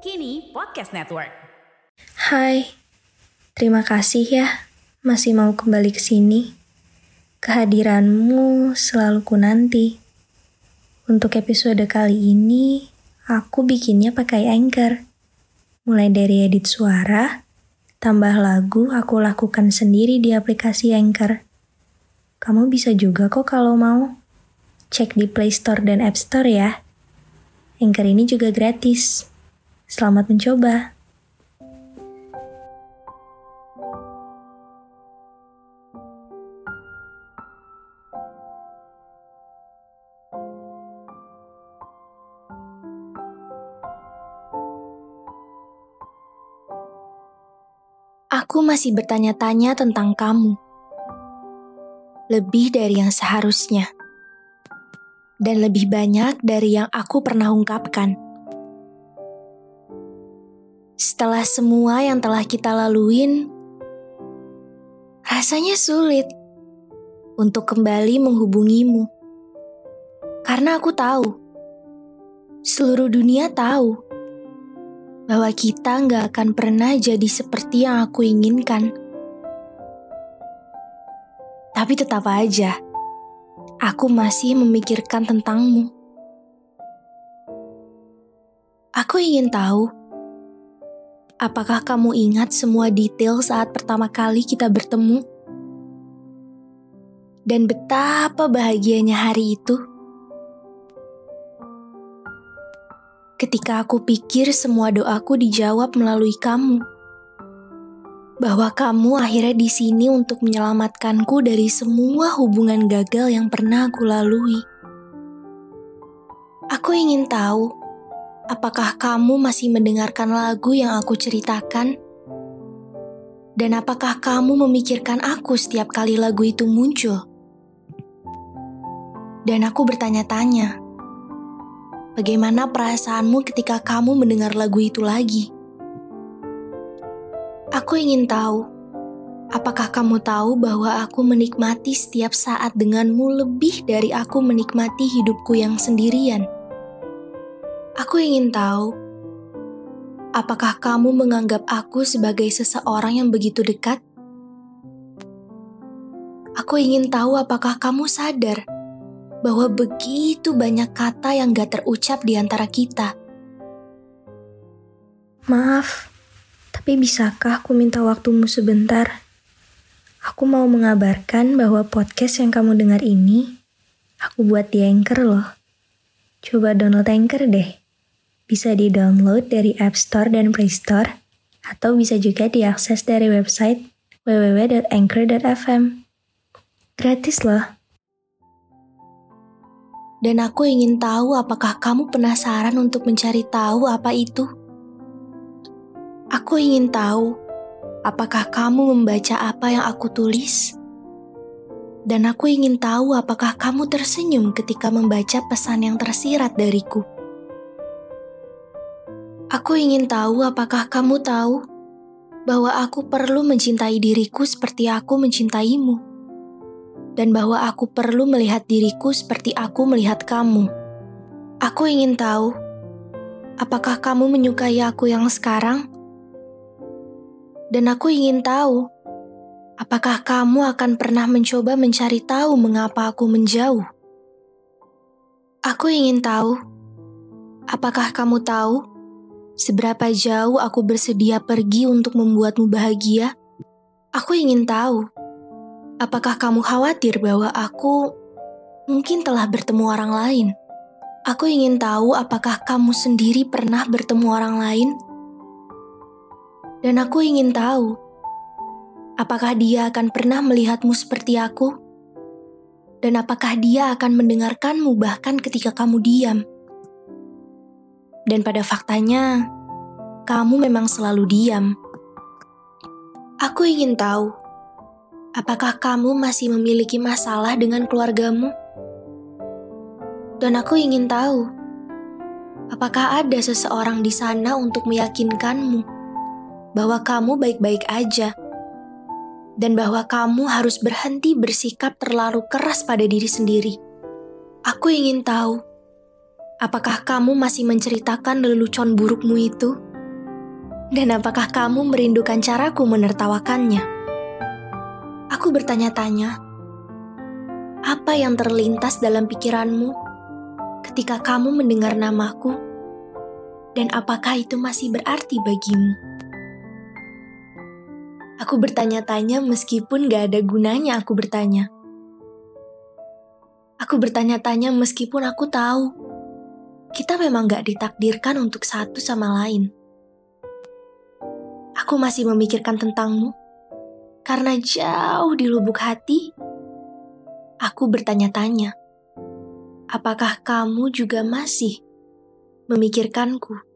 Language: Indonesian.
Kini Podcast Network. Hai, terima kasih ya masih mau kembali ke sini. Kehadiranmu selalu ku nanti. Untuk episode kali ini, aku bikinnya pakai Anchor. Mulai dari edit suara, tambah lagu aku lakukan sendiri di aplikasi Anchor. Kamu bisa juga kok kalau mau. Cek di Play Store dan App Store ya. Anchor ini juga gratis. Selamat mencoba. Aku masih bertanya-tanya tentang kamu. Lebih dari yang seharusnya. Dan lebih banyak dari yang aku pernah ungkapkan. Setelah semua yang telah kita laluin, rasanya sulit untuk kembali menghubungimu. Karena aku tahu, seluruh dunia tahu bahwa kita nggak akan pernah jadi seperti yang aku inginkan. Tapi tetap aja, aku masih memikirkan tentangmu. Aku ingin tahu, apakah kamu ingat semua detail saat pertama kali kita bertemu? Dan betapa bahagianya hari itu. ketika aku pikir semua doaku dijawab melalui kamu. Bahwa kamu akhirnya di sini untuk menyelamatkanku dari semua hubungan gagal yang pernah aku lalui. Aku ingin tahu, apakah kamu masih mendengarkan lagu yang aku ceritakan? Dan apakah kamu memikirkan aku setiap kali lagu itu muncul? Dan aku bertanya-tanya, Bagaimana perasaanmu ketika kamu mendengar lagu itu lagi? Aku ingin tahu, apakah kamu tahu bahwa aku menikmati setiap saat denganmu lebih dari aku menikmati hidupku yang sendirian? Aku ingin tahu, apakah kamu menganggap aku sebagai seseorang yang begitu dekat? Aku ingin tahu apakah kamu sadar bahwa begitu banyak kata yang gak terucap di antara kita. Maaf, tapi bisakah aku minta waktumu sebentar? Aku mau mengabarkan bahwa podcast yang kamu dengar ini, aku buat di Anchor loh. Coba download Anchor deh. Bisa di-download dari App Store dan Play Store, atau bisa juga diakses dari website www.anchor.fm. Gratis loh. Dan aku ingin tahu apakah kamu penasaran untuk mencari tahu apa itu. Aku ingin tahu apakah kamu membaca apa yang aku tulis. Dan aku ingin tahu apakah kamu tersenyum ketika membaca pesan yang tersirat dariku. Aku ingin tahu apakah kamu tahu bahwa aku perlu mencintai diriku seperti aku mencintaimu dan bahwa aku perlu melihat diriku seperti aku melihat kamu. Aku ingin tahu, apakah kamu menyukai aku yang sekarang? Dan aku ingin tahu, apakah kamu akan pernah mencoba mencari tahu mengapa aku menjauh? Aku ingin tahu, apakah kamu tahu seberapa jauh aku bersedia pergi untuk membuatmu bahagia? Aku ingin tahu Apakah kamu khawatir bahwa aku mungkin telah bertemu orang lain? Aku ingin tahu apakah kamu sendiri pernah bertemu orang lain? Dan aku ingin tahu, apakah dia akan pernah melihatmu seperti aku? Dan apakah dia akan mendengarkanmu bahkan ketika kamu diam? Dan pada faktanya, kamu memang selalu diam. Aku ingin tahu, Apakah kamu masih memiliki masalah dengan keluargamu? Dan aku ingin tahu, apakah ada seseorang di sana untuk meyakinkanmu bahwa kamu baik-baik aja, dan bahwa kamu harus berhenti bersikap terlalu keras pada diri sendiri. Aku ingin tahu, Apakah kamu masih menceritakan lelucon burukmu itu? Dan apakah kamu merindukan caraku menertawakannya? Aku bertanya-tanya, apa yang terlintas dalam pikiranmu ketika kamu mendengar namaku? Dan apakah itu masih berarti bagimu? Aku bertanya-tanya meskipun gak ada gunanya aku bertanya. Aku bertanya-tanya meskipun aku tahu kita memang gak ditakdirkan untuk satu sama lain. Aku masih memikirkan tentangmu karena jauh di lubuk hati, aku bertanya-tanya, apakah kamu juga masih memikirkanku?